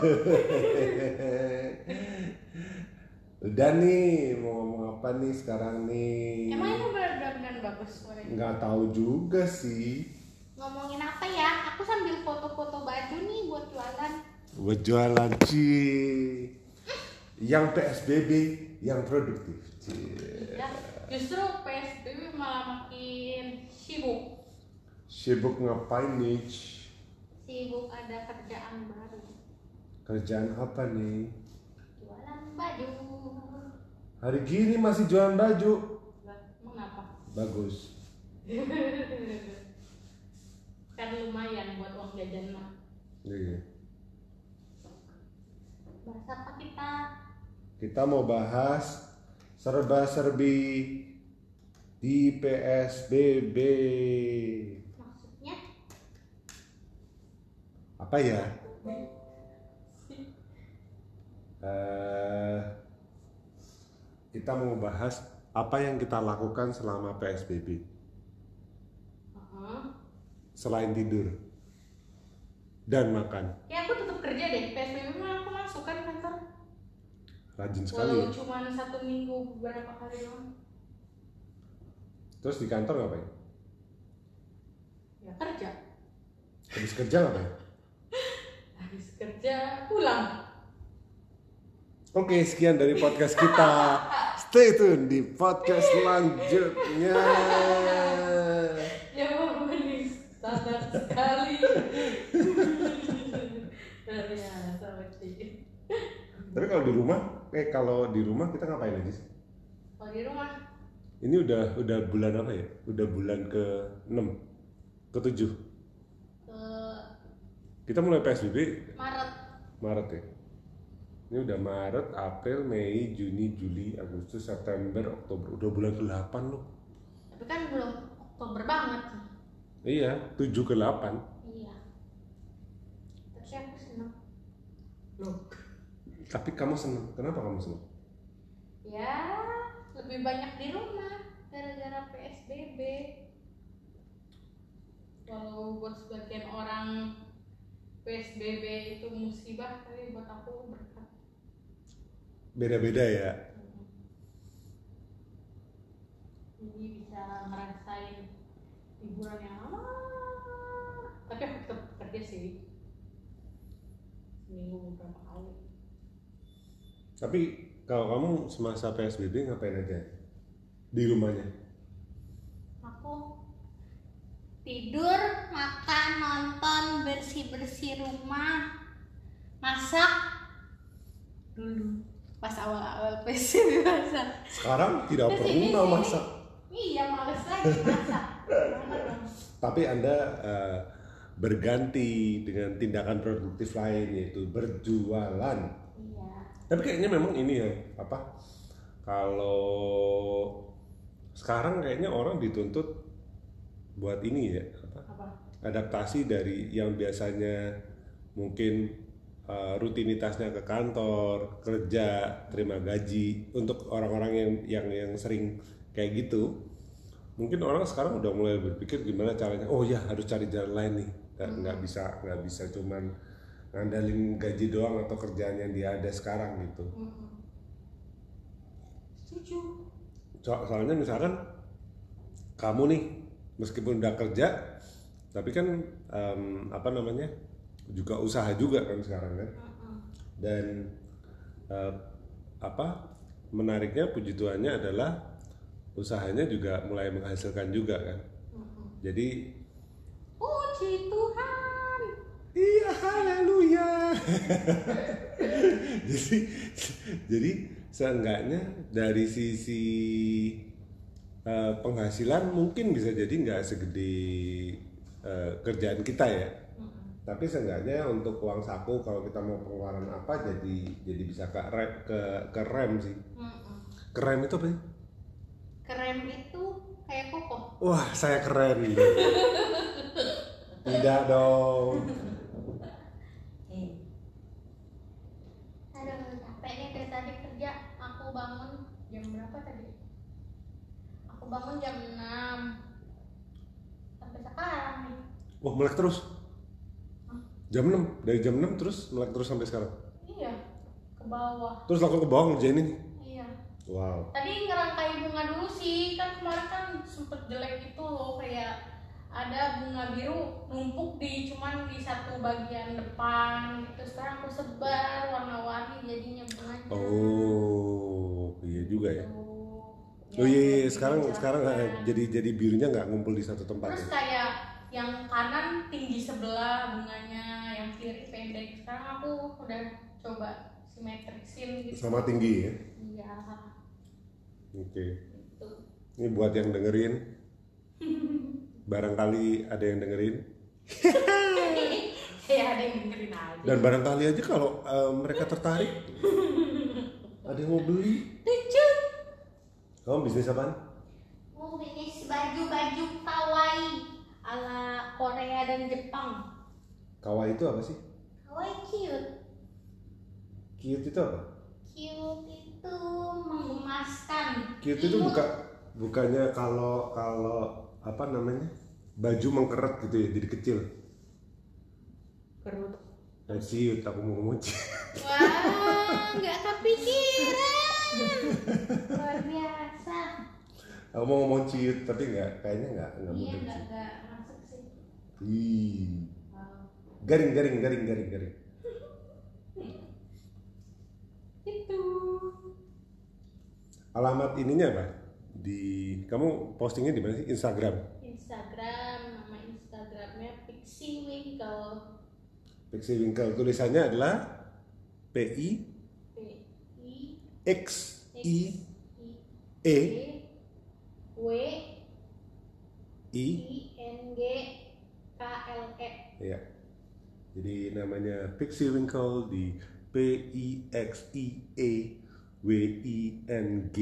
Udah nih, mau ngomong apa nih sekarang nih? Emang itu benar-benar bagus suaranya? Nggak tahu juga sih. Ngomongin apa ya? Aku sambil foto-foto baju nih buat jualan. Buat jualan Ci. Yang PSBB, yang produktif. Ci. Ya, justru PSBB malah makin sibuk. Sibuk ngapain nih? Sibuk ada kerjaan baru. Kerjaan apa nih? Jualan baju. Hari gini masih jualan baju. Lah, Emang apa? Bagus. Kan lumayan buat uang jajan mah. Iya. Bahas apa kita? Kita mau bahas serba-serbi di PSBB. Maksudnya? Apa ya? Eh, kita mau bahas apa yang kita lakukan selama PSBB Heeh. selain tidur dan makan. Ya aku tetap kerja deh. PSBB mah aku masuk kan kantor. Rajin sekali. Walau ya. cuma satu minggu beberapa kali doang. Terus di kantor ngapain? Ya kerja. Habis kerja ngapain? Habis kerja pulang. Oke, sekian dari podcast kita. Stay tune di podcast selanjutnya. Jawabannya standar sekali. Ternyata. Tapi kalau di rumah, eh kalau di rumah kita ngapain aja sih? Kalau di rumah Ini udah udah bulan apa ya? Udah bulan ke 6 ke 7 ke Kita mulai PSBB Maret. Maret ya. Ini udah Maret, April, Mei, Juni, Juli, Agustus, September, Oktober. Udah bulan ke-8 loh. Tapi kan belum Oktober banget. Iya, 7 ke 8. Iya. Tapi aku senang. Loh. Tapi kamu seneng. Kenapa kamu seneng? Ya, lebih banyak di rumah gara-gara PSBB. Walau buat sebagian orang PSBB itu musibah, tapi buat aku berkat. Beda-beda ya. Jadi bisa ngerasain hiburan yang lama. Tapi aku tetap kerja sih. Seminggu beberapa kali. Tapi kalau kamu semasa PSBB ngapain aja? Di rumahnya? Aku tidur, makan, nonton, bersih-bersih rumah, masak dulu pas awal-awal PSBB masak. Sekarang tidak Terus ini pernah masak. Iya, males lagi masak. Tapi Anda eh, berganti dengan tindakan produktif lain yaitu berjualan. Iya. Tapi kayaknya memang ini ya apa? Kalau sekarang kayaknya orang dituntut buat ini ya apa? Apa? adaptasi dari yang biasanya mungkin uh, rutinitasnya ke kantor, kerja, terima gaji untuk orang-orang yang yang yang sering kayak gitu. Mungkin orang sekarang udah mulai berpikir gimana caranya. Oh ya harus cari jalan lain nih. Nggak, nggak bisa nggak bisa cuman ngandalin gaji doang atau kerjaan yang dia ada sekarang gitu. Setuju. So- soalnya misalkan kamu nih meskipun udah kerja tapi kan em, apa namanya juga usaha juga kan sekarang kan dan eh, apa menariknya puji Tuhannya adalah usahanya juga mulai menghasilkan juga kan jadi Puji Tuhan. iya haleluya jadi jadi seenggaknya dari sisi eh, penghasilan mungkin bisa jadi nggak segede eh, kerjaan kita ya. Tapi seenggaknya untuk uang saku kalau kita mau pengeluaran apa jadi jadi bisa ke rem, ke, ke rem sih Mm-mm. ke rem itu apa sih Krem itu kayak koko. wah saya keren tidak dong Aduh, capek nih dari tadi kerja. Aku bangun jam berapa tadi? Aku bangun jam 6 Sampai sekarang nih. wah melek terus Jam 6, dari jam 6 terus melek terus sampai sekarang. iya ke bawah Terus langsung ke bawah ngerjain ini. iya Wow. tadi ngerangkai bunga dulu sih kan kemarin kan sempet jelek gitu loh kayak ada bunga biru numpuk di cuman di satu bagian depan gitu sekarang aku sebar warna-warni jadinya bunganya Oh, iya juga ya. Tuh. Oh iya, iya. jadi sekarang sekarang eh, jadi jadi birunya nggak ngumpul di satu tempat terus ya. kayak yang kanan tinggi sebelah bunganya yang kiri pendek sekarang aku udah coba simetrisin gitu Sama tinggi ya. iya Oke. itu Ini buat yang dengerin. Barangkali ada yang dengerin. ya ada yang dengerin aja Dan barangkali aja kalau eh, mereka tertarik, ada yang mau beli. lucu Kamu bisnis apaan? mau bisnis baju-baju kawaii ala Korea dan Jepang Kawaii itu apa sih? kawaii cute Cute itu apa? cute itu menggemaskan Cute itu Imut. buka bukannya kalau kalau apa namanya baju mengkeret gitu ya jadi kecil. kerut Nah, ciut aku mau ngomong wah nggak kepikiran luar biasa Aku mau ngomong ciut tapi nggak kayaknya nggak nggak iya mungkin. nggak sih. nggak Wow. Garing garing garing garing garing. itu Alamat ininya apa? Di kamu postingnya di mana sih? Instagram. Instagram nama Instagramnya Pixie Winkle Pixie Winkle tulisannya adalah P I P I X I E W I N G K L E ya. Jadi namanya Pixie Winkle di P I X I E W I N G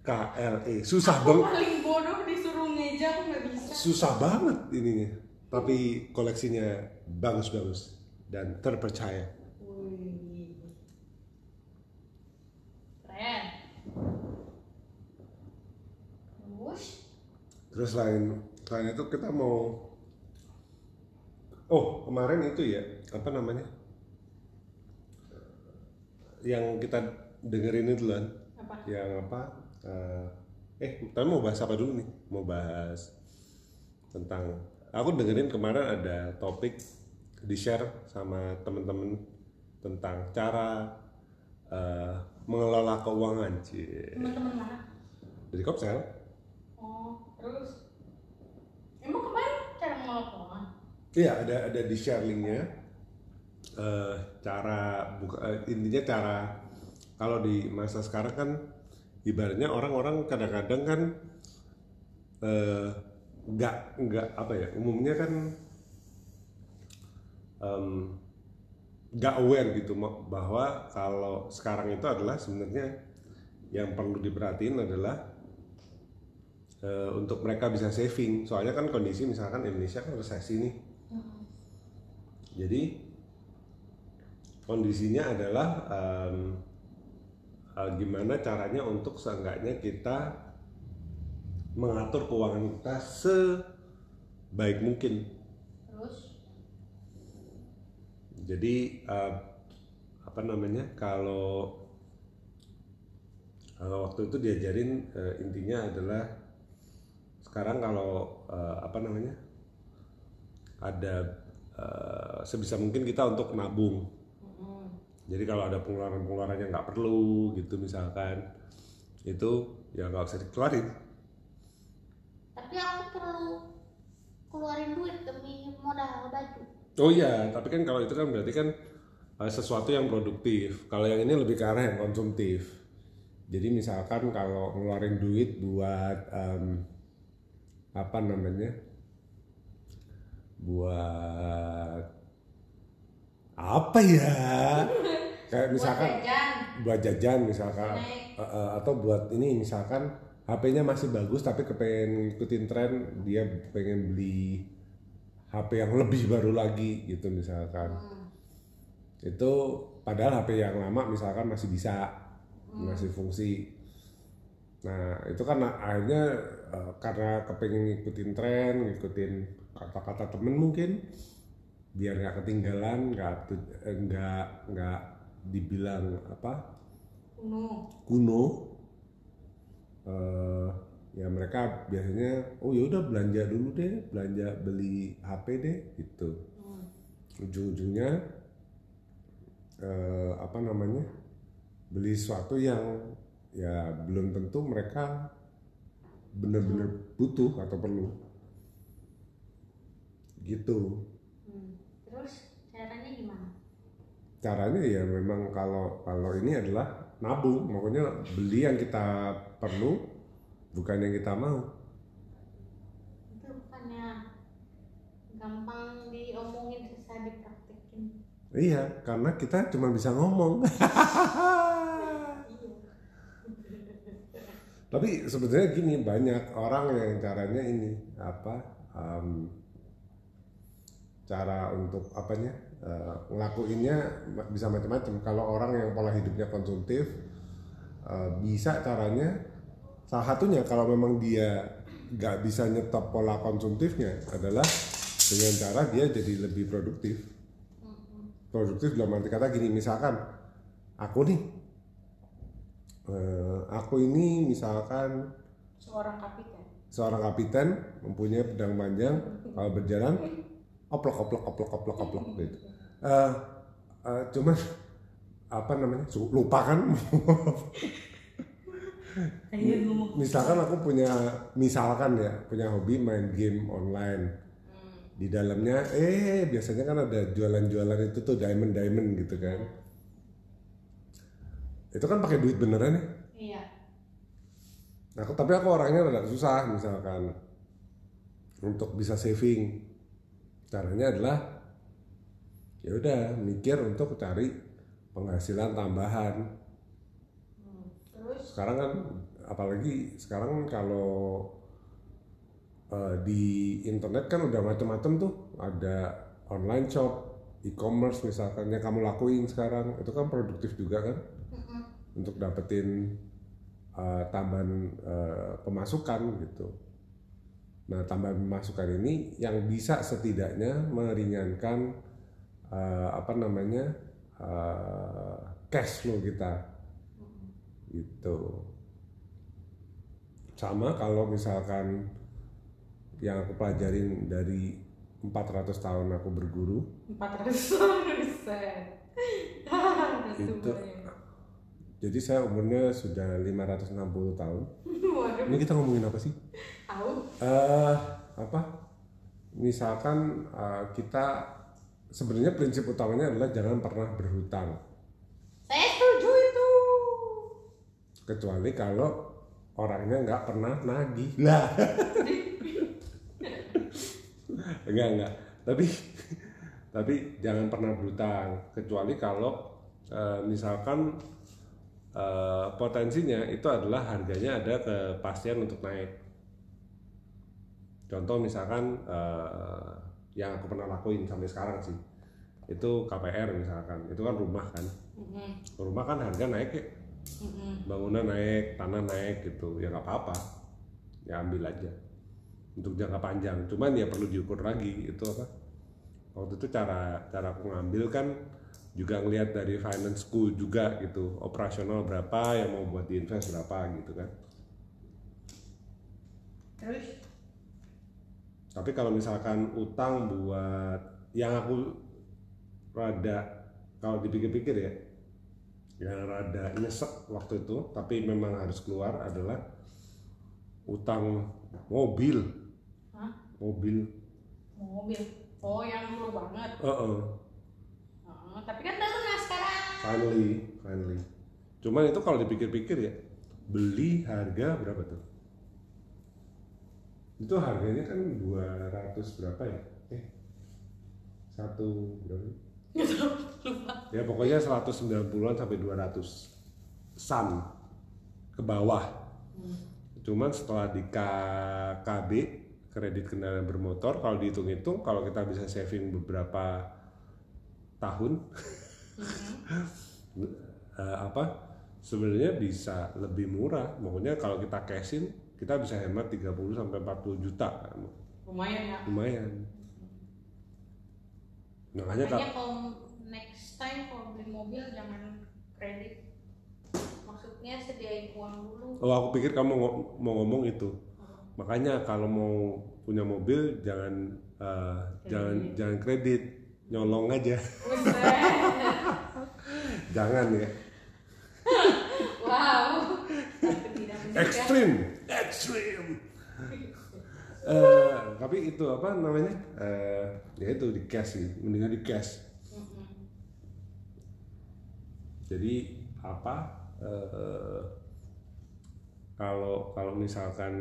K L E. Susah banget. paling bodoh disuruh ngeja aku nggak bisa Susah banget ininya. Tapi koleksinya bagus-bagus dan terpercaya. Wih. Keren. Terus Terus selain selain itu kita mau Oh, kemarin itu ya, apa namanya? Yang kita dengerin itu kan, apa? yang apa? eh, eh, tapi mau bahas apa dulu nih? Mau bahas tentang aku dengerin kemarin ada topik di share sama temen-temen tentang cara eh, mengelola keuangan, cie. Teman-teman mana? Dari Kopsel. Oh, terus emang kemarin cara mengelola keuangan? Iya ada ada di share linknya Eh, cara buka eh, intinya cara kalau di masa sekarang kan ibaratnya orang-orang kadang-kadang kan eh, nggak nggak apa ya umumnya kan nggak aware gitu bahwa kalau sekarang itu adalah sebenarnya yang perlu diperhatiin adalah eh, untuk mereka bisa saving. Soalnya kan kondisi misalkan Indonesia kan resesi nih jadi kondisinya adalah em, eh, gimana caranya untuk seenggaknya kita mengatur keuangan kita sebaik mungkin. Terus Jadi eh, apa namanya kalau kalau waktu itu diajarin eh, intinya adalah sekarang kalau eh, apa namanya ada eh, sebisa mungkin kita untuk nabung. Jadi kalau ada pengeluaran-pengeluaran yang nggak perlu gitu misalkan itu ya nggak usah dikeluarin. tapi aku perlu keluarin duit demi modal baju. Oh iya, tapi kan kalau itu kan berarti kan eh, sesuatu yang produktif. Kalau yang ini lebih ke arah yang konsumtif. Jadi misalkan kalau ngeluarin duit buat em, apa namanya, buat apa ya? Kayak misalkan Buat jajan. buat jajan misalkan eh, eh, atau buat ini misalkan HP-nya masih bagus tapi kepengen ngikutin tren dia pengen beli HP yang lebih baru lagi gitu misalkan Hmm. itu padahal HP yang lama misalkan masih bisa masih fungsi nah itu kan akhirnya eh, karena kepengen ngikutin tren ngikutin kata-kata temen mungkin biar nggak ketinggalan nggak eh, nggak nggak dibilang apa? Kuno. Kuno. Eh, ya mereka biasanya oh ya udah belanja dulu deh belanja beli HP deh gitu. Hmm. ujung-ujungnya eh, apa namanya beli sesuatu yang ya belum tentu mereka benar-benar butuh atau perlu gitu. Hmm. terus caranya gimana? Caranya ya memang kalau kalau ini adalah nabung. Makanya beli yang kita perlu bukan yang kita mau. Itu bukannya gampang diomongin susah dipraktekin. Iya karena kita cuma bisa ngomong. Tapi sebenarnya gini banyak orang yang caranya ini apa em, cara untuk apanya eh, ngelakuinnya bisa macam-macam kalau orang yang pola hidupnya konsumtif eh, bisa caranya salah satunya kalau memang dia nggak bisa nyetop pola konsumtifnya adalah dengan cara dia jadi lebih produktif. Produktif dalam arti kata gini misalkan aku nih eh, aku ini misalkan seorang kapiten seorang kapiten mempunyai pedang panjang kalau berjalan oplok oplok oplok oplok oplok gitu. Eh, eh, cuman apa namanya lupa kan? Misalkan aku punya misalkan ya punya hobi main game online. Di dalamnya eh biasanya kan ada jualan-jualan itu tuh diamond diamond gitu kan. Itu kan pakai duit beneran ya? Iya. Nah, aku, tapi aku orangnya rada susah misalkan. Untuk bisa saving. Caranya adalah ya udah mikir untuk cari penghasilan tambahan. terus? Sekarang kan apalagi sekarang kalau eh, di internet kan udah macam-macam tuh, ada online shop, e-commerce misalkan yang kamu lakuin sekarang. Itu kan produktif juga kan? Untuk dapetin uh, tambahan uh, pemasukan gitu. Nah, tambahan pemasukan ini yang bisa setidaknya meringankan uh, apa namanya uh, cash flow kita, gitu. Sama kalau misalkan yang aku pelajarin dari 400 tahun aku berguru, 400 persen Itu. jadi saya umurnya sudah 560 tahun. Ini kita ngomongin apa sih? tahu. Eh apa? Misalkan eh, kita sebenarnya prinsip utamanya adalah jangan pernah berhutang. Saya setuju itu. Kecuali kalau orangnya nggak pernah nagih. Lah. Enggak enggak. Tapi tapi jangan pernah berhutang. Kecuali kalau eh, misalkan eh, potensinya itu adalah harganya ada kepastian untuk naik. Contoh misalkan eh, yang aku pernah lakuin sampai sekarang sih. Itu KPR misalkan itu kan rumah kan. Mhm, rumah kan harga naik ya mhm. bangunan naik tanah naik gitu. Ya nggak apa-apa. Ya ambil aja. Untuk jangka panjang. Cuman ya perlu diukur lagi itu apa. Waktu itu cara cara aku ngambil kan juga ngelihat dari finance school juga gitu operasional berapa yang mau buat diinvest berapa gitu kan. Terus? Tapi kalau misalkan utang buat yang aku rada kalau dipikir-pikir ya yang rada nyesek waktu itu tapi memang harus keluar adalah utang mobil. Hah? mobil. Mobil? Oh yang dulu banget. Heeh, Oh, tapi kan udah lunas sekarang. Finally finally. Cuman itu kalau dipikir-pikir ya beli harga berapa tuh? Itu harganya kan 200 berapa ya? Eh satu berapa? Ya pokoknya 190-an sampai 200 san ke bawah. Cuman setelah di KKB kredit kendaraan bermotor kalau dihitung-hitung kalau kita bisa saving beberapa tahun. Eh, apa? Sebenarnya bisa lebih murah. Pokoknya kalau kita cashin kita bisa hemat 30 sampai 40 juta lumayan ya. Lumayan. Makanya kak Makanya kalau next time kalau beli mobil jangan kredit. Maksudnya sediain uang dulu. oh aku pikir kamu mau ngomong itu. Makanya kalau mau punya mobil jangan eh, jangan jangan kredit nyolong aja. Jangan ya. Wow. Ekstrim ekstrim Eh, tapi itu apa namanya? Eh, ya itu di cash sih. Mendingan di cash. Jadi apa eh, kalau kalau misalkan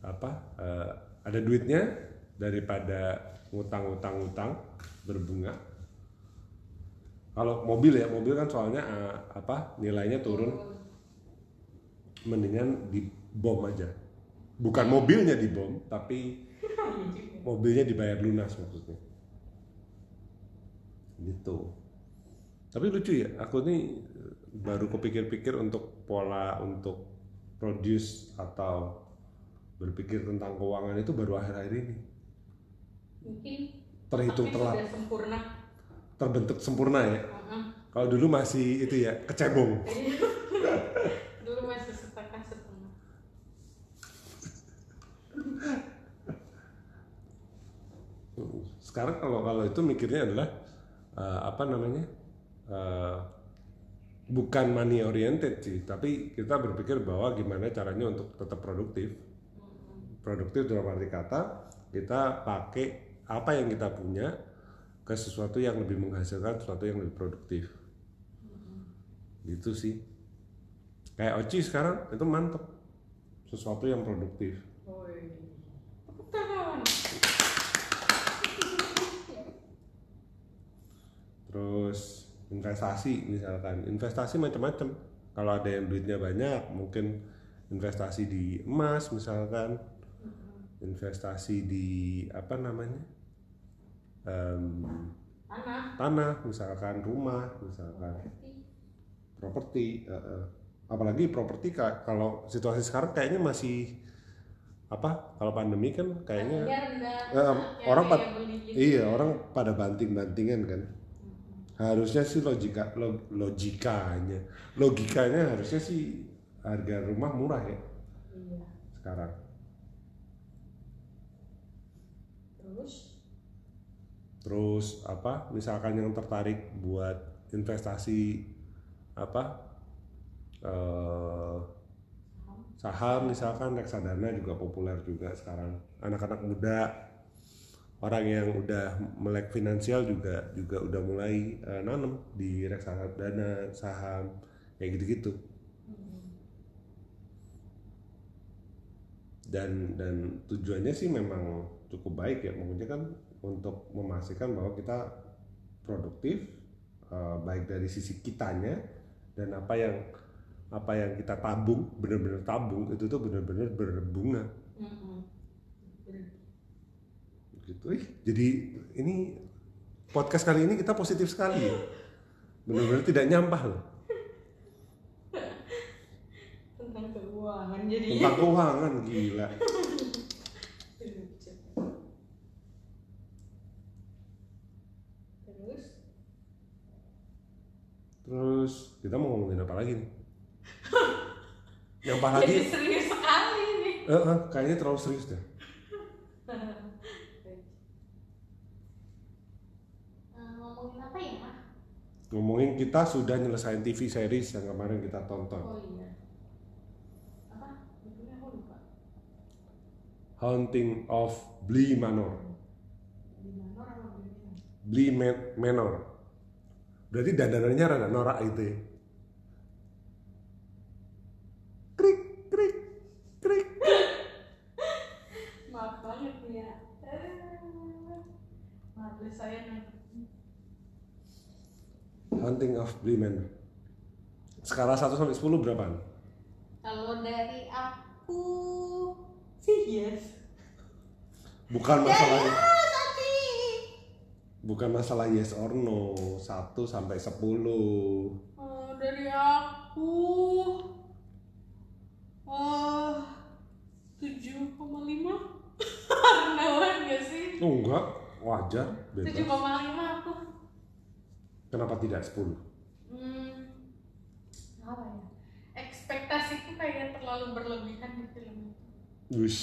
apa eh, ada duitnya daripada ngutang-ngutang-ngutang berbunga. Kalau mobil ya mobil kan soalnya eh, apa nilainya turun. Mendingan di bom aja. Bukan mobilnya di bom tapi mobilnya dibayar lunas maksudnya. Gitu. Tapi lucu ya aku nih eh, baru kepikir-pikir untuk pola untuk produce atau berpikir tentang keuangan itu baru akhir-akhir ini. Mungkin terhitung telat sempurna. terbentuk sempurna ya? Heeh. kalau dulu masih itu ya kecebong. Dulu masih setengah setengah. sekarang kalau kalau itu mikirnya adalah eh, apa namanya? Eh, bukan money oriented sih tapi kita berpikir bahwa gimana caranya untuk tetap produktif. Produktif dalam arti kata kita pakai apa yang kita punya ke sesuatu yang lebih menghasilkan sesuatu yang lebih produktif. Gitu sih. Kayak Oci sekarang itu mantep. Sesuatu yang produktif. Terus investasi misalkan. Investasi macam-macam. Kalau ada yang duitnya banyak mungkin investasi di emas misalkan. Investasi di apa namanya Em, Tanah. tanah misalkan rumah misalkan properti eh. apalagi properti ka- kalau situasi sekarang kayaknya masih apa kalau pandemi kan kayaknya rendah. Eh, orang pad- gitu. iya orang pada banting-bantingan kan harusnya sih logika lo- logikanya logikanya harusnya sih harga rumah murah ya Iya. sekarang Terus terus apa misalkan yang tertarik buat investasi apa eh, saham misalkan reksadana juga populer juga sekarang. Anak-anak muda orang yang udah melek finansial juga juga udah mulai eh, nanam di reksadana saham kayak gitu-gitu. Dan dan tujuannya sih memang cukup baik ya. Maksudnya kan untuk memastikan bahwa kita produktif eh, baik dari sisi kitanya dan apa yang apa yang kita tabung benar-benar tabung itu tuh benar-benar berbunga. Mm-mm. gitu. Jadi ini podcast kali ini kita positif sekali. Ya benar-benar tidak nyampah loh. Tentang keuangan jadinya. tentang keuangan gila Terus terus kita mau ngomongin apa lagi nih nyampah jadi lagi serius sekali nih. Eh, eh, kayaknya terlalu serius deh Nah, ngomongin apa ya, Mah? ngomongin kita sudah nyelesain TV series yang kemarin kita tonton Oh iya. Apa? Judulnya aku lupa. Haunting of Bly Manor Di Manor apa? Bly Ma- Manor berarti dandanannya rada norak itu ya krik krik krik Maaf banget nih ya. Eh, Males saya nonton. Haunting of Bly Manor skala 1 sampai 10 berapaan? Kalau dari aku sih yes. bukan masalah Yes, Ati. bukan masalah yes or no. 1 sampai 10 Oh, dari aku oh tujuh koma lima. Rendah banget gak sih? Oh enggak wajar bebas. Koma lima tuh Kenapa tidak 10? hmm, apa ya ekspektasiku kayak terlalu berlebihan di film itu Wush.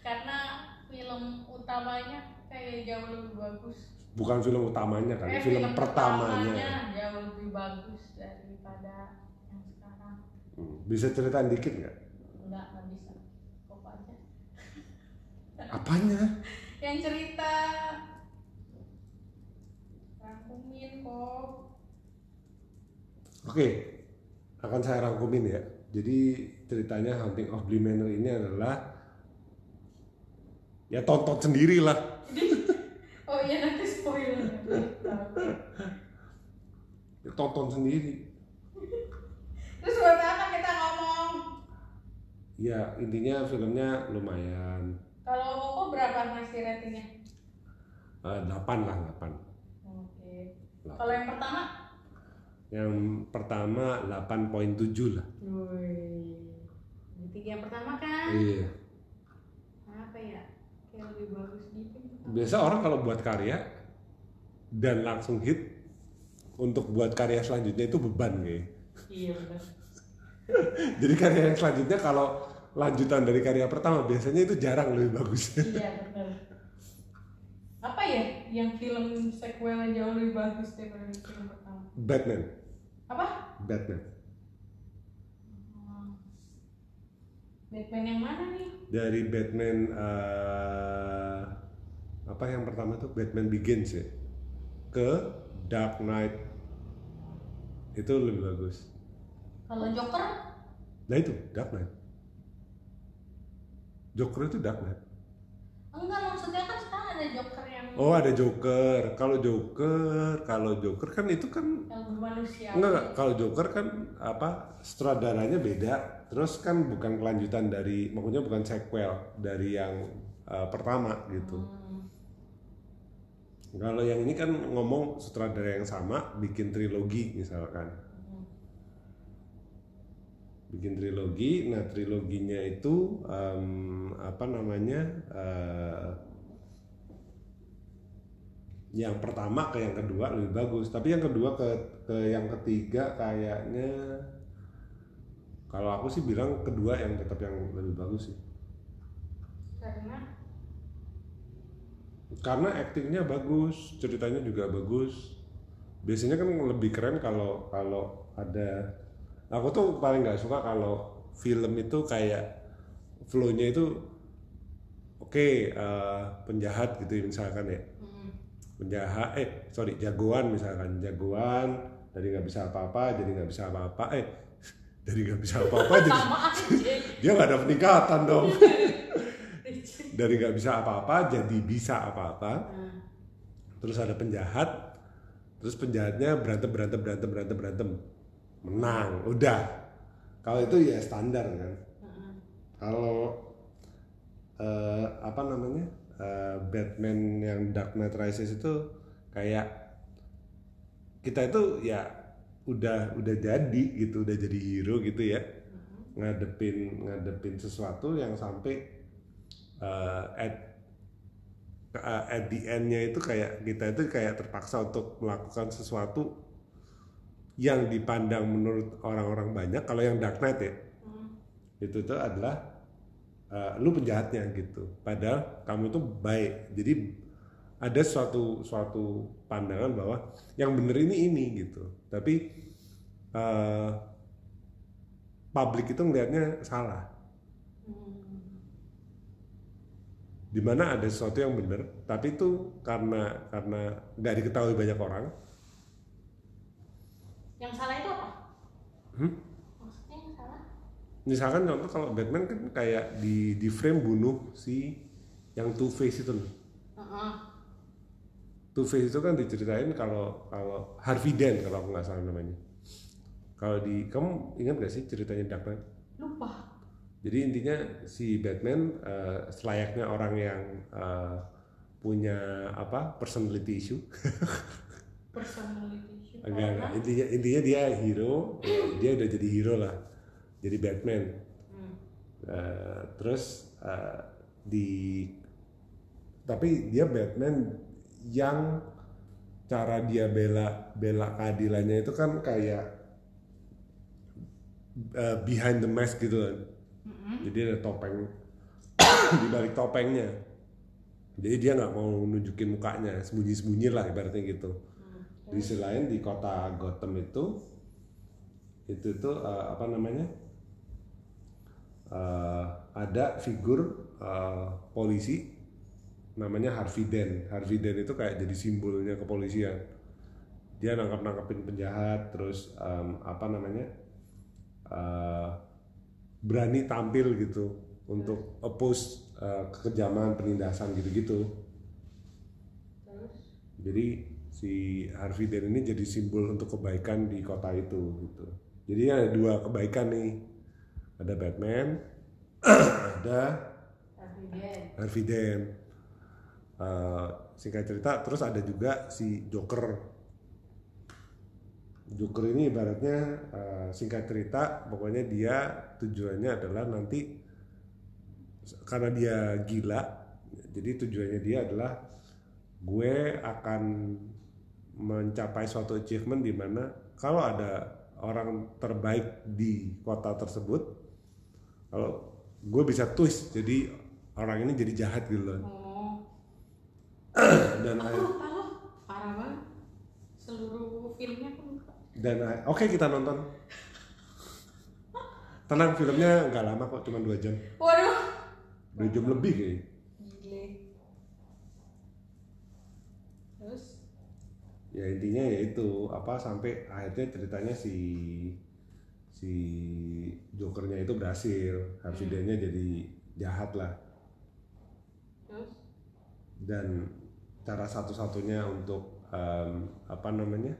karena film utamanya kayak jauh lebih bagus Bukan film utamanya kan, Eh, film, pertamanya. jauh lebih bagus daripada yang sekarang Hmm, Bisa ceritain dikit nggak? enggak nggak bisa kok aja Apanya? yang cerita rangkumin kok Oke, akan saya rangkumin ya. Jadi ceritanya Haunting of Bly Manor ini adalah ya tonton sendiri lah. oh iya nanti spoiler Ya, tonton sendiri. terus buat apa kita ngomong Ya intinya filmnya lumayan. kalau koko berapa ngasih ratingnya Eh, 8 lah 8. Oke kalau yang pertama Yang pertama 8.7 lah. Wih. Berarti yang pertama kan Iya. apa ya kayak lebih bagus gitu Biasa orang kalau buat karya dan langsung hit untuk buat karya selanjutnya itu beban kayak. iya benar Jadi karya yang selanjutnya kalau lanjutan dari karya pertama biasanya itu jarang lebih bagus. iya benar apa ya yang film sequelnya jauh lebih bagus daripada film pertama Batman, apa Batman. Hmm. Batman yang mana nih Dari Batman eh, apa yang pertama tuh Batman Begins ya ke Dark Knight itu lebih bagus. kalau Joker Nah itu Dark Knight. Joker itu Dark Knight. enggak maksudnya kan sekarang ada Joker Oh ada Joker. Kalau Joker, kalau Joker kan itu kan yang bermanusia enggak, kalau Joker kan apa sutradaranya beda. Terus kan bukan kelanjutan dari, maksudnya bukan sequel dari yang uh, pertama gitu. Hmm. Kalau yang ini kan ngomong sutradara yang sama bikin trilogi misalkan. Hmm. Bikin trilogi, nah triloginya itu em, apa namanya? eh, yang pertama ke yang kedua lebih bagus, tapi yang kedua ke ke yang ketiga kayaknya kalau aku sih bilang kedua yang tetap yang lebih bagus sih. karena Karena aktingnya bagus, ceritanya juga bagus. Biasanya kan lebih keren kalau kalau ada. Aku tuh paling nggak suka kalau film itu kayak flow-nya itu oke eh, penjahat gitu misalkan ya. Penjahat eh sorry jagoan misalkan. Jagoan dari nggak bisa apa-apa jadi nggak bisa apa-apa eh dari nggak bisa apa-apa jadi dia nggak ada peningkatan dong. Dari nggak bisa apa-apa jadi bisa apa-apa. Nah, terus ada penjahat terus penjahatnya berantem berantem berantem berantem berantem. Menang udah. Kalau itu ya standar kan. Heeh. kalau eh, apa namanya eh, Batman yang Dark Knight Rises itu kayak kita itu ya udah udah jadi gitu udah jadi hero gitu ya. Ngadepin ngadepin sesuatu yang sampai eh, at uh, at the end-nya itu kayak kita itu kayak terpaksa untuk melakukan sesuatu yang dipandang menurut orang-orang banyak. Kalau yang Dark Knight ya. Hmm. itu tuh adalah uh, lu penjahatnya gitu. Padahal kamu tuh baik. Jadi ada suatu suatu pandangan bahwa yang bener ini ini gitu. Tapi uh, publik itu ngelihatnya salah. Di mana ada sesuatu yang benar tapi itu karena karena nggak diketahui banyak orang. Yang salah itu apa? Hmm? Misalkan contoh kalau Batman kan kayak di di frame bunuh si yang Two Face itu loh Heeh. Two Face itu kan diceritain kalau kalau Harvey Dent kalau aku nggak salah namanya. Kalau di kamu ingat gak sih ceritanya Dark Knight? Lupa. Jadi intinya si Batman eh, selayaknya orang yang eh, punya apa personality issue. Personality issue. Karena- Intinya, intinya dia hero, dia udah jadi hero lah, jadi Batman. Hmm. Eh, terus eh, di, tapi dia Batman yang cara dia bela bela keadilannya itu kan kayak uh, behind the mask gitu kan. Jadi ada topeng di balik topengnya. Jadi dia nggak mau nunjukin mukanya sembunyi-sembunyi lah ibaratnya gitu. Di sisi lain di kota Gotham itu itu itu uh, apa namanya uh, ada figur uh, polisi namanya Harvey Dent. Harvey Dent itu kayak jadi simbolnya kepolisian. Dia nangkap nangkapin penjahat, terus um, apa namanya uh, berani tampil gitu untuk oppose uh, kekejaman penindasan gitu-gitu. Jadi si Harvey Dent ini jadi simbol untuk kebaikan di kota itu gitu. Jadi ada dua kebaikan nih. Ada Batman, ada Harvey Dent. Uh, singkat cerita terus ada juga si Joker. Joker ini ibaratnya uh, singkat cerita pokoknya dia tujuannya adalah nanti karena dia gila jadi tujuannya dia adalah gue akan mencapai suatu achievement di mana kalau ada orang terbaik di kota tersebut kalau gue bisa twist jadi orang ini jadi jahat gitu loh. Dan aku lupa loh parah banget. Seluruh filmnya aku lupa. Dan oke okay, kita nonton. Tenang filmnya nggak lama kok cuma dua jam. Waduh. Dua jam lebih kayak Gile. terus? Ya intinya ya itu. Apa sampai akhirnya ceritanya si si jokernya itu berhasil. Harvey hmm. jadi jahat lah. Terus? Dan cara satu-satunya untuk um, apa namanya?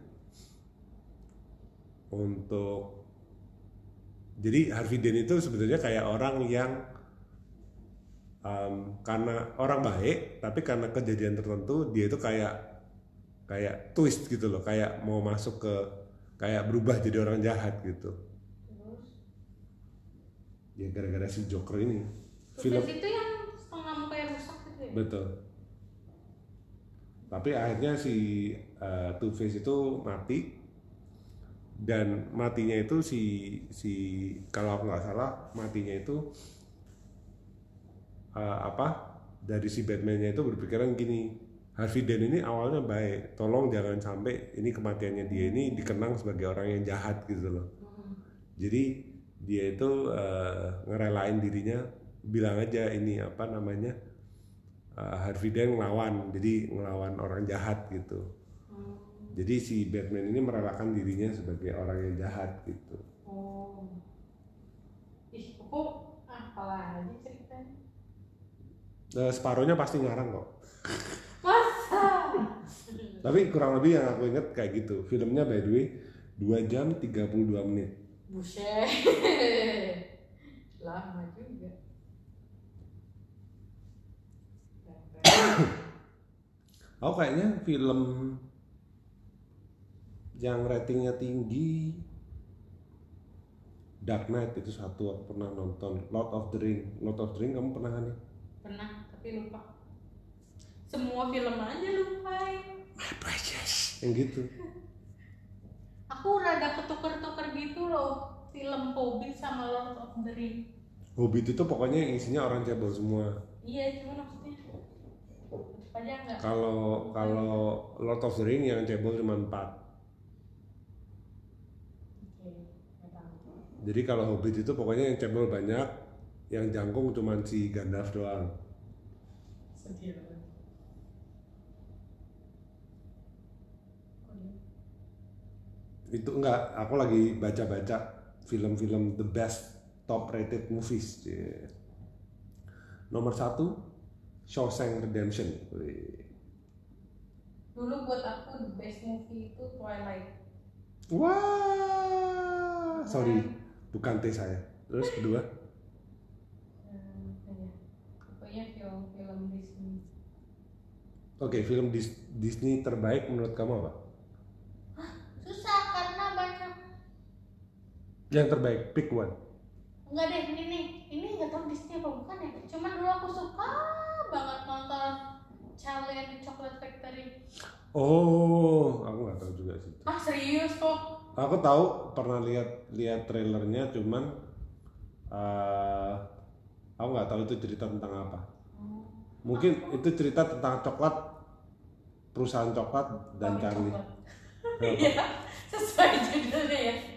Untuk jadi Harvey Dent itu sebenarnya kayak orang yang um, karena orang baik tapi karena kejadian tertentu dia itu kayak kayak twist gitu loh. Kayak mau masuk ke kayak berubah jadi orang jahat gitu ya gara-gara si Joker ini. Film itu yang setengah muka yang rusak gitu ya? betul. Tapi akhirnya si uh, Two Face itu mati. Dan matinya itu si si kalau nggak salah matinya itu uh, apa dari si Batman-nya itu berpikiran gini Harvey Dent ini awalnya baik tolong jangan sampai ini kematiannya dia ini dikenang sebagai orang yang jahat gitu loh. Jadi dia itu uh, ngerelain dirinya bilang aja ini apa namanya uh, Harvey Dent ngelawan jadi ngelawan orang jahat gitu. Hmm. jadi si Batman ini merelakan dirinya sebagai orang yang jahat gitu. Oh. Ih kok apalagi ceritanya? Uh, separuhnya pasti ngarang kok. Masa? Tapi kurang lebih yang aku inget kayak gitu. Filmnya by the way 2 jam 32 menit buset. Lama juga. Aku kayaknya film yang ratingnya tinggi Dark Knight itu satu aku pernah nonton. Lord of the Ring. Lord of the Ring kamu pernah kan pernah tapi lupa. Semua film aja lupa. My precious yang gitu aku rada ketuker-tuker gitu loh film Hobbit sama Lord of the Ring. Hobbit itu pokoknya isinya orang cebol semua. Iya cuma maksudnya kalau kalau Lord of the Ring yang cebol cuma 4 jadi kalau Hobbit itu pokoknya yang cebol banyak yang jangkung cuma si Gandalf doang itu enggak aku lagi baca-baca film-film the best top rated movies nomor satu Shawshank Redemption. Dulu buat aku the best movie itu Twilight. Wah, sorry, bukan T saya. Terus kedua? Film-film Disney. Oke, okay, film Dis Disney terbaik menurut kamu apa? Hah, susah karena banyak. Yang terbaik, pick one. Enggak deh, ini nih, ini nggak tahu Disney apa bukan ya. Cuman dulu aku suka banget nonton Charlie and the Chocolate Factory. Oh, serius kok Aku tahu pernah lihat lihat trailernya, cuman eh, aku nggak tahu itu cerita tentang apa. Mungkin itu cerita tentang coklat, perusahaan coklat dan Charlie. Iya, sesuai judulnya ya.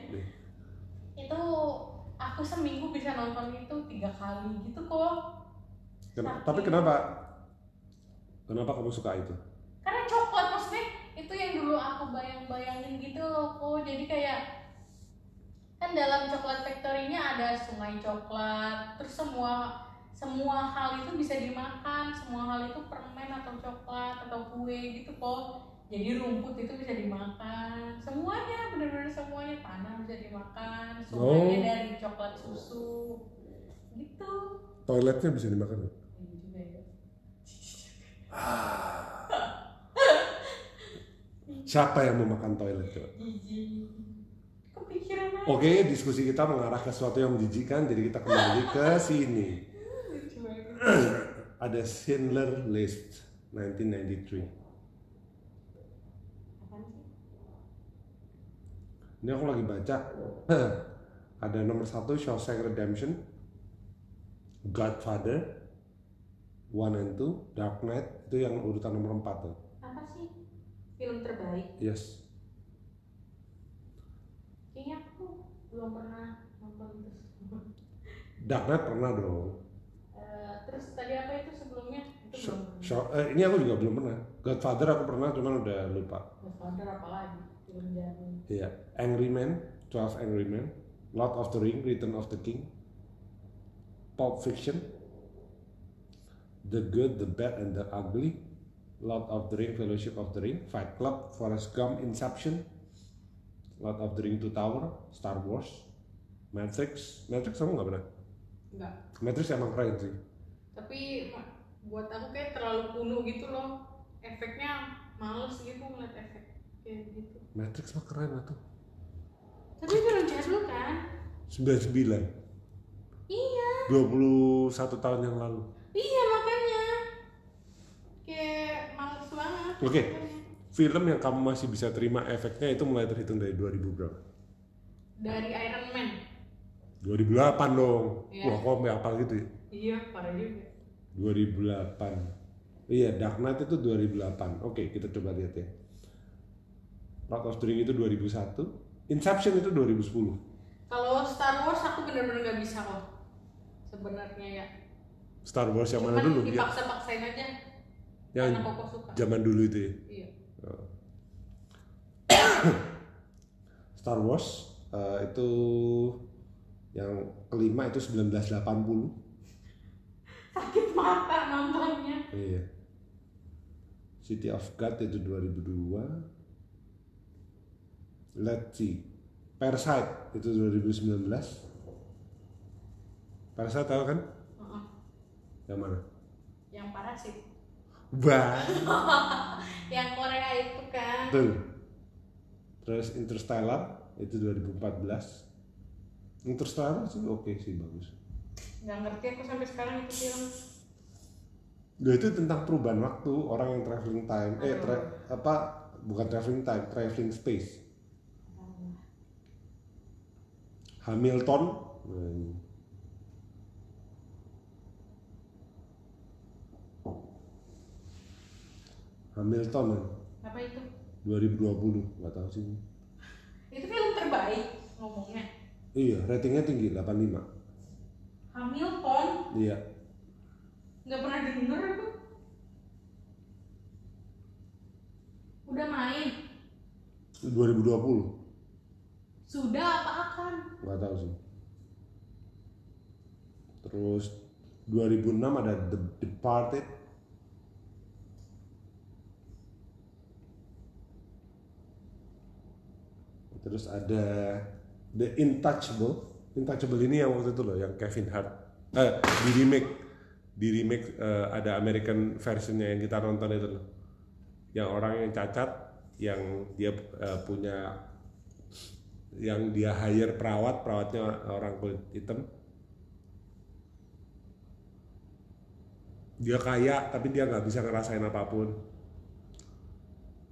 Aku seminggu bisa nonton itu tiga kali gitu kok. Ken- Tapi kenapa? Kenapa kamu suka itu? Karena coklat maksudnya itu yang dulu aku bayang-bayangin gitu loh kok. Jadi kayak kan dalam coklat factory-nya ada sungai coklat, terus semua semua hal itu bisa dimakan, semua hal itu permen atau coklat atau kue gitu kok. Jadi rumput itu bisa dimakan, semuanya benar-benar semuanya tanah bisa dimakan, sungainya Oh. dari coklat susu, gitu. Toiletnya bisa dimakan. Ini juga ya. Siapa yang mau makan toilet? coba? Jijik. Kepikiran aja. Oke, diskusi kita mengarah ke sesuatu yang menjijikan, jadi kita kembali ke sini. Ada Schindler List 1993. Apaan sih? Ini aku lagi baca. Ada nomor satu Shawshank Redemption, Godfather, One and Two, Dark Knight itu yang urutan nomor 4 tuh. Apa sih film terbaik? Yes. Kayaknya aku belum pernah nonton itu. Dark Knight pernah dong. Eh, terus tadi apa itu sebelumnya? Itu Sh- belum. Shaw- eh, ini aku juga belum pernah. Godfather aku pernah, cuman udah lupa. Godfather apa lagi? Jamin. Iya, Angry Man, 12 Angry Men, Lord of the Ring, Return of the King, Pulp Fiction, The Good, The Bad, and The Ugly, Lord of the Ring, Fellowship of the Ring, Fight Club, Forrest Gump, Inception, Lord of the Ring Two Tower, Star Wars, Matrix, Matrix kamu nggak pernah? Enggak. Matrix emang keren sih. Tapi buat aku kayak terlalu kuno gitu loh. Efeknya males gitu ngeliat efek kayak gitu. Matrix mah keren lah tuh. Tapi film jadul kan? 99, Iya. 21 tahun yang lalu. Iya makanya. Kayak males banget. Oke. makanya. Film yang kamu masih bisa terima efeknya itu mulai terhitung dari 2000 berapa? Dari Iron Man. 2008 dong. Iya. Wah, kok sampai apa gitu ya? Iya, parah juga. 2008. Iya, Dark Knight itu 2008. Oke, kita coba lihat ya. Lord of the Ring itu 2001. Inception itu 2010. Kalau Star Wars aku bener-bener nggak bisa kok. Sebenarnya ya. Star Wars yang mana Cuman dulu? Ya, dipaksa-paksain aja. yang Karena koko suka. zaman dulu itu ya. Iya. Star Wars eh, itu yang kelima itu 1980. Sakit mata nontonnya. Iya. City of God itu 2002. Let's see. Parasite itu 2019. Parasite tahu kan? Heeh. Yang mana? Yang parasit. Wah. Yang Korea itu kan. Tuh. Terus Interstellar itu 2014. Interstellar sih oke sih bagus. Nggak ngerti aku sampai sekarang itu film. Nah, itu tentang perubahan waktu orang yang traveling time eh tra- apa bukan traveling time traveling space Hamilton. Hamilton ya, Apa itu? 2020 nggak tahu sih Itu film terbaik ngomongnya. iya ratingnya tinggi 85 Hamilton iya nggak pernah denger aku. Udah main. 2020 Sudah apa akan? nggak tahu sih. Terus 2006 ada The Departed. Terus ada The Intouchable. Intouchable ini yang waktu itu loh yang Kevin Hart. Eh, di remake. Di remake eh, ada American versionnya yang kita nonton itu loh. Yang orang yang cacat yang dia eh, punya yang dia hire perawat perawatnya orang kulit hitam dia kaya tapi dia nggak bisa ngerasain apa pun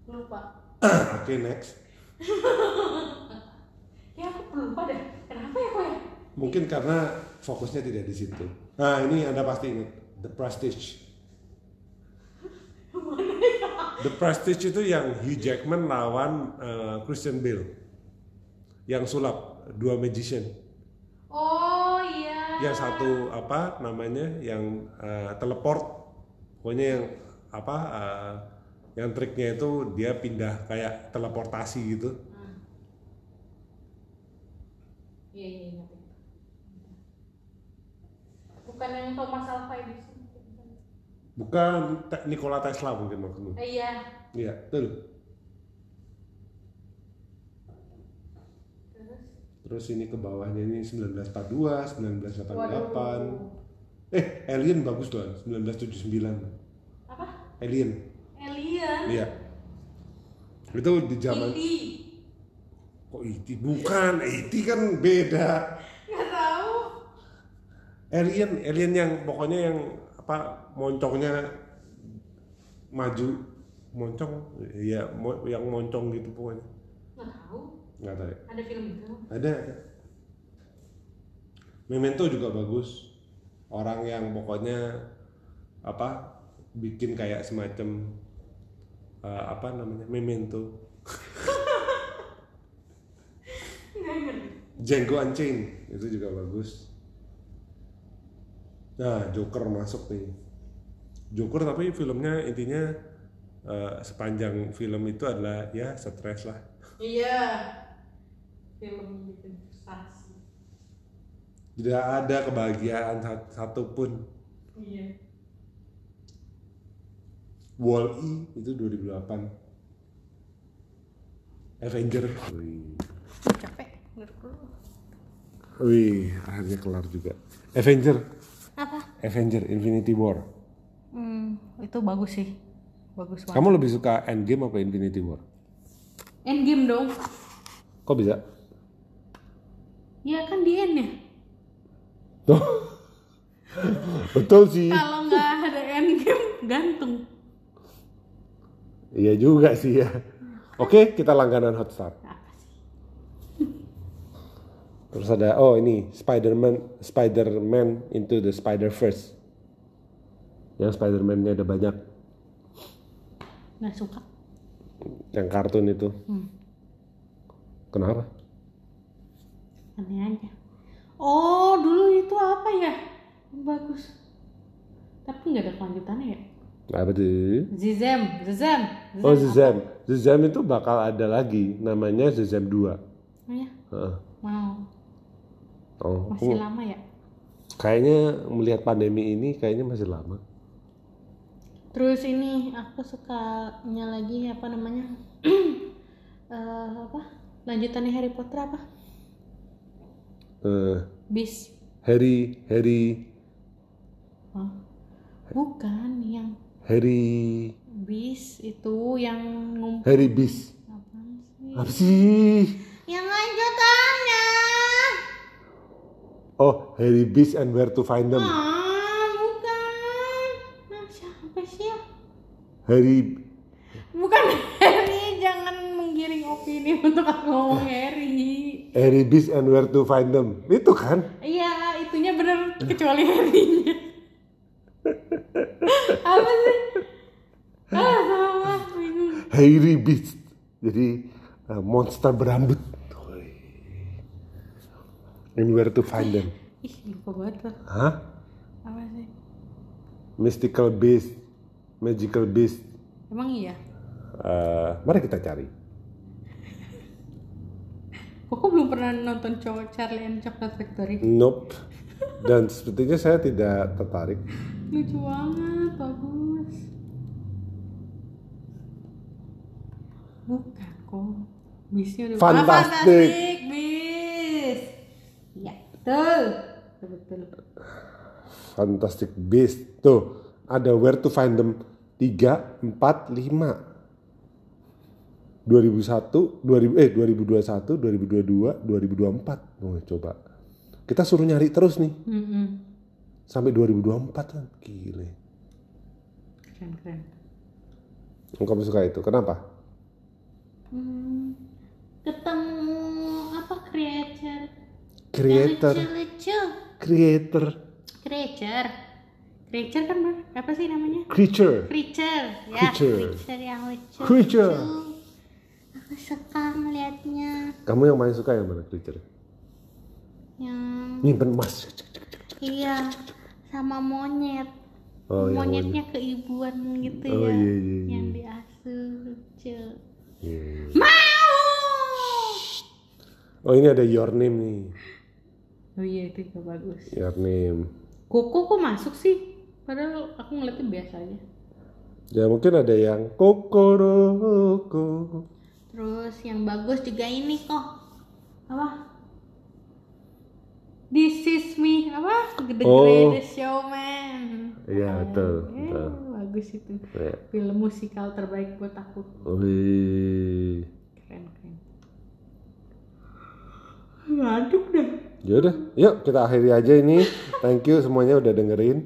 Lupa. oke next ya aku lupa deh kenapa ya kok ya Mungkin karena fokusnya tidak di situ. Nah, ini Anda pasti ingat The Prestige. The Prestige itu yang Hugh Jackman lawan eh, Christian Bale. Yang sulap dua magician. oh iya Yang satu apa namanya? Yang eh, teleport. Pokoknya yang apa? eh, yang triknya itu dia pindah kayak teleportasi gitu. iya iya ingat itu. bukan yang Thomas Alva Edison Bukan Nikola Tesla mungkin maksudmu. Eh, iya Iya, betul. Terus ini ke bawahnya ini 1942, 1988. waduh Eh, Alien bagus loh, 1979. apa Alien. alien Iya. Itu di zaman Indi kok IT bukan, IT kan beda. nggak tahu Alien, alien yang pokoknya yang apa moncongnya maju moncong ya mo- yang moncong gitu pokoknya nggak tahu nggak tahu ya. ada film itu? Ada ada. Memento juga bagus. Orang yang pokoknya apa bikin kayak semacam eh, apa namanya Memento. Django Unchained itu juga bagus. Nah Joker masuk nih. Joker tapi filmnya intinya eh, sepanjang film itu adalah ya stres lah. Iya film bikin frustasi tidak ada kebahagiaan sat- satupun. Iya. Wall-E itu 2008 Avenger. Wih, capek dulu wih akhirnya kelar juga. Avenger. Apa? Avenger Infinity War. Hmm itu bagus sih. Bagus banget. Kamu lebih suka Endgame apa Infinity War? Endgame dong. Kok bisa ya kan di end ya? Tuh. betul sih. Kalau nggak ada endgame gantung. Iya juga sih ya. Oke kita langganan Hotstar. Terus ada oh ini Spider-Man Spider-Man into the Spider-Verse. Yang Spider-Man-nya ada banyak. Nggak suka. Yang kartun itu. Hmm. kenapa aneh aja. Oh dulu itu apa ya? Bagus. Tapi nggak ada kelanjutannya ya? Apa tuh? Zizem Zizem Oh Zezam, Zezam itu bakal ada lagi, namanya Zezam 2 oh ya? Heeh. mau Oh, masih aku lama ya? Kayaknya melihat pandemi ini kayaknya masih lama. terus ini aku sukanya lagi apa namanya? Eh, apa? Lanjutannya Harry Potter apa Eh, bis. Harry, Harry, oh. bukan yang Harry, bis itu yang ngumpul. Harry sih? Apa sih? yang lanjutannya. Oh, Harry Beast and Where to Find Them. ah bukan. Nah siapa sih ya? Harry, bukan Harry jangan menggiring opini untuk aku ngomong Harry Harry Beast and Where to Find Them. Itu kan? iya itunya bener kecuali Harry-nya apa sih ah salah bingung Harry Beast. Jadi eh, monster berambut. And Where to Find Them. ih lupa banget tuh Hah? apa sih Mystical Beast, Magical Beast. emang iya Eh, mari kita cari. Aku belum pernah nonton cowok Charlie and Chocolate Factory Nope. Dan sepertinya saya tidak tertarik. lucu banget bagus bukan kok bisnya udah Fantastic. Ah, fantastic bis iya betul betul Fantastic Beast. Tuh, ada Where to Find Them 3, 4, 5. 2001, 2000 eh 2021, 2022, 2024. Oh, coba. Kita suruh nyari terus nih Mm-mm. sampai 2024 kan. Gile. keren keren Kamu suka itu. Kenapa? Hmm, ketemu apa creature Creator, lucu creator, creature creature kan apa sih namanya creature, creature ya Creature. creature yang lucu Creature. lucu. Aku suka melihatnya Kamu yang paling suka yang mana creature? yang Nyimpen emas. iya sama monyet Oh, yang monyetnya keibuan gitu Oh, ya iya, iya, iya. yang diasuh lucu Iya. mau Oh ini ada your name nih. oh iya itu juga bagus Your name. koko kok masuk sih padahal aku ngeliatnya biasa aja Ya mungkin ada yang kokoroko. Terus yang bagus juga ini kok apa This is me apa The Oh. Greatest Showman Iya betul. Eh, betul. bagus itu Ya. film musikal terbaik buat aku Wih. keren keren ngantuk deh Yaudah, yuk kita akhiri aja ini. Thank you semuanya udah dengerin.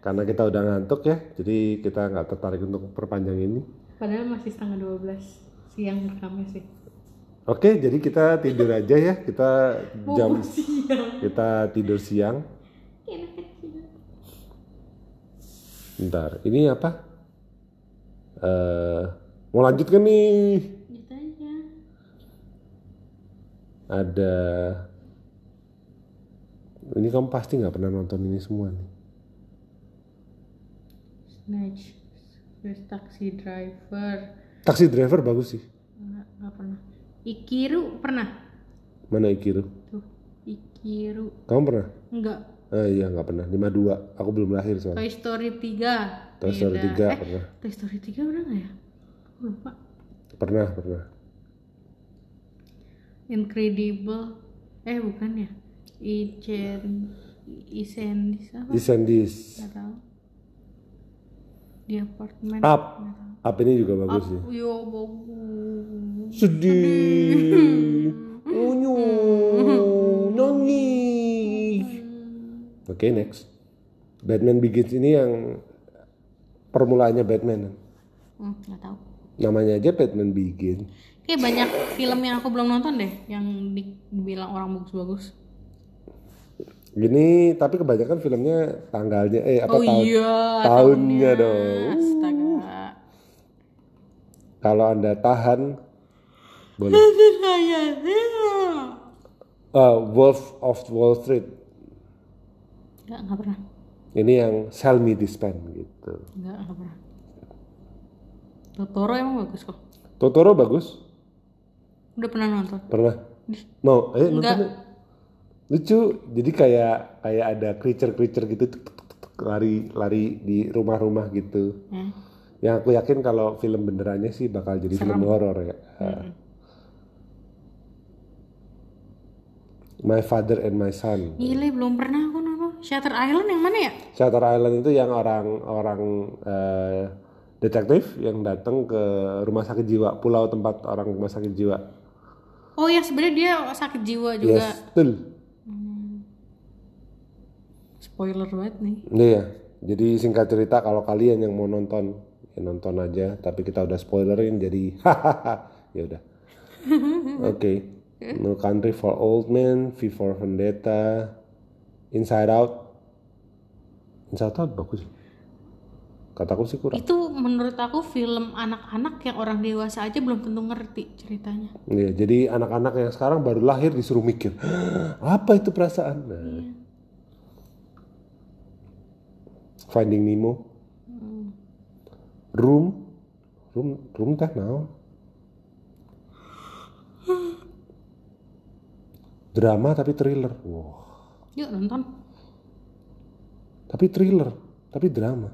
Karena kita udah ngantuk ya, jadi kita nggak tertarik untuk perpanjang ini. padahal masih setengah 12 siang rekamnya sih Oke, jadi kita tidur aja ya. Kita jam siang kita tidur siang. Bentar, ini apa? Eh, mau lanjut kan nih? gitu aja Ada ini kamu pasti nggak pernah nonton ini semua nih. Snatch taxi driver Taxi Driver bagus sih. nggak nggak pernah Ikiru pernah Mana Ikiru? tuh Ikiru Kamu pernah? enggak Ah iya nggak pernah. 52. Aku belum lahir soalnya. Toy Story 3 Toy Story Beda. 3 eh, pernah. Toy Story 3 udah nggak ya Aku lupa Pernah, pernah. Incredible eh bukan ya Icen Isendis apa Descendis. nggak tahu di apartemen Up. Up ini juga bagus sih. yo bagus Sedih. Unyu. Nangis. Oke, next. Batman Begins ini yang permulaannya Batman. hmm, nggak tahu Namanya aja Batman Begins. Kayak banyak film yang aku belum nonton deh, yang di- dibilang orang bagus-bagus. Gini, tapi kebanyakan filmnya tanggalnya eh apa Oh tahun iya, tahunnya dong. Astaga. Kalau Anda tahan boleh. Ah, Wolf of Wall Street. Enggak, enggak pernah. Ini yang Sell Me This Pen gitu. Enggak, enggak pernah. Totoro emang bagus kok. Totoro bagus. Udah pernah nonton? Pernah? Mau? Ayo Enggak. nonton. Lucu. Jadi kayak kayak ada creature-creature gitu tuk, tuk, tuk, tuk, lari lari di rumah-rumah gitu. Eh. Yang aku yakin kalau film benerannya sih bakal jadi film horor ya. My Father and My Son. Gile, belum pernah aku nonton. Shutter Island yang mana ya? Shutter Island itu yang orang-orang eh, detektif yang datang ke rumah sakit jiwa, pulau tempat orang rumah sakit jiwa. Oh ya sebenarnya dia sakit jiwa juga. Yes, betul. Spoiler banget nih. Iya. Jadi singkat cerita kalau kalian yang mau nonton ya nonton aja, tapi kita udah spoilerin jadi hahaha. ya udah. Oke. No Country for Old Men, V for Vendetta, Inside Out. Inside Out bagus. Kataku sih kurang. Itu menurut aku film anak-anak yang orang dewasa aja belum tentu ngerti ceritanya. Iya, jadi anak-anak yang sekarang baru lahir disuruh mikir, apa itu perasaan? Nah. Finding Nemo, Room, Room, Room teh naon? Drama tapi thriller, wow. Yuk nonton. Tapi thriller, tapi drama.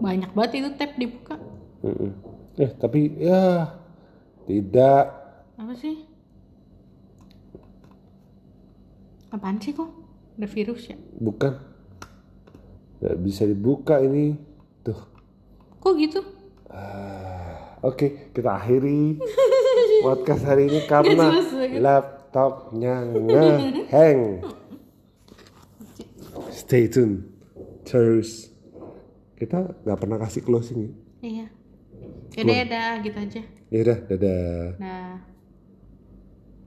Banyak banget itu tab dibuka. Eh tapi ya tidak. Apa sih? Apaan sih kok? Ada virus ya? Bukan. Nggak bisa dibuka ini. Tuh. Kok gitu? Ah, Oke, kita akhiri podcast hari ini karena laptopnya ngehang. Stay tune terus. kita nggak pernah kasih closing ya. Iya. Yaudah ya dah gitu aja. Ya udah, dadah. Nah.